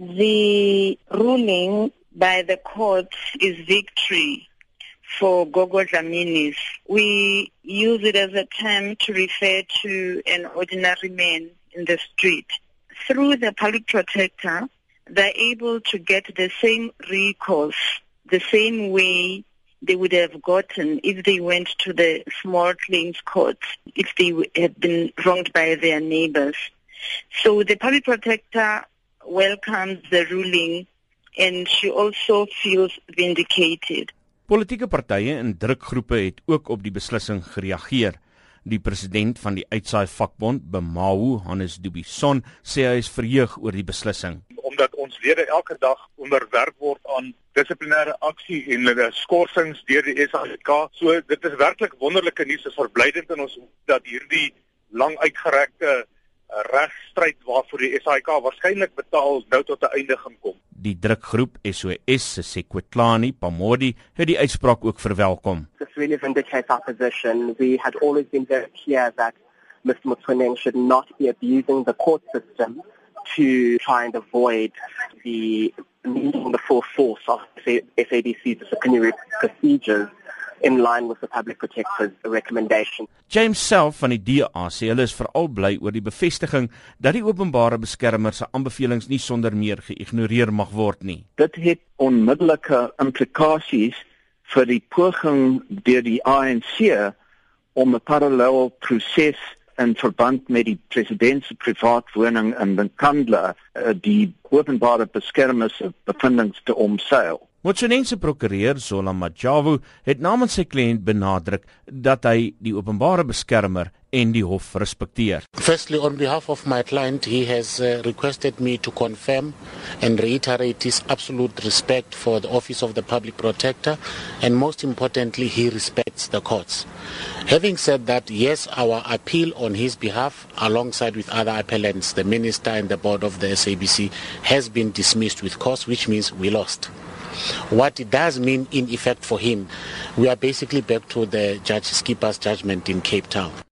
The ruling by the court is victory for Gogo Dlaminis. We use it as a term to refer to an ordinary man in the street. Through the public protector, they're able to get the same recourse, the same way they would have gotten if they went to the small claims court, if they had been wronged by their neighbors. So the public protector welcomes the ruling and she also feels vindicated. Politieke partye en drukgroepe het ook op die beslissing gereageer. Die president van die uitsaai vakbond, Bemawu, Hannes Dubison, sê hy is verheug oor die beslissing omdat ons lede elke dag onderwerp word aan dissiplinêre aksie en hulle skorsings deur die SAIK. So dit is werklik wonderlike nuus. Is verblydend in ons dat hierdie lang uitgerekte regstryd waarvoor die SAIK waarskynlik betaal nou tot 'n einde gaan kom. Die drukgroep SOS se Sekwetlani Pamodi het die uitspraak ook verwelkom. This really vindicates our position. We had always been very clear that Mr. Mutsuning should not be abusing the court system to try and avoid the meeting the full force of SABC disciplinary procedures in line with the public protector's recommendation. James self van die DA sê hulle is veral bly oor die bevestiging dat die openbare beskermer se aanbevelings nie sonder meer geïgnoreer mag word nie. Dit het onmiddellike implikasies vir die poging deur die ANC om 'n parallel proses in verband met die president se privaatwoning in Nkandla uh, die openbare beskermer se bevindings te omseil. Motsonense prokureur Zola Majavu het namens sy kliënt benadruk dat hy die openbare beskermer en die hof respekteer. Firstly on behalf of my client he has uh, requested me to confirm and reiterate his absolute respect for the office of the public protector and most importantly he respects the courts. Having said that yes our appeal on his behalf alongside with other appellants the minister and the board of the SABC has been dismissed with cause which means we lost. What it does mean in effect for him, we are basically back to the Judge Skipper's judgment in Cape Town.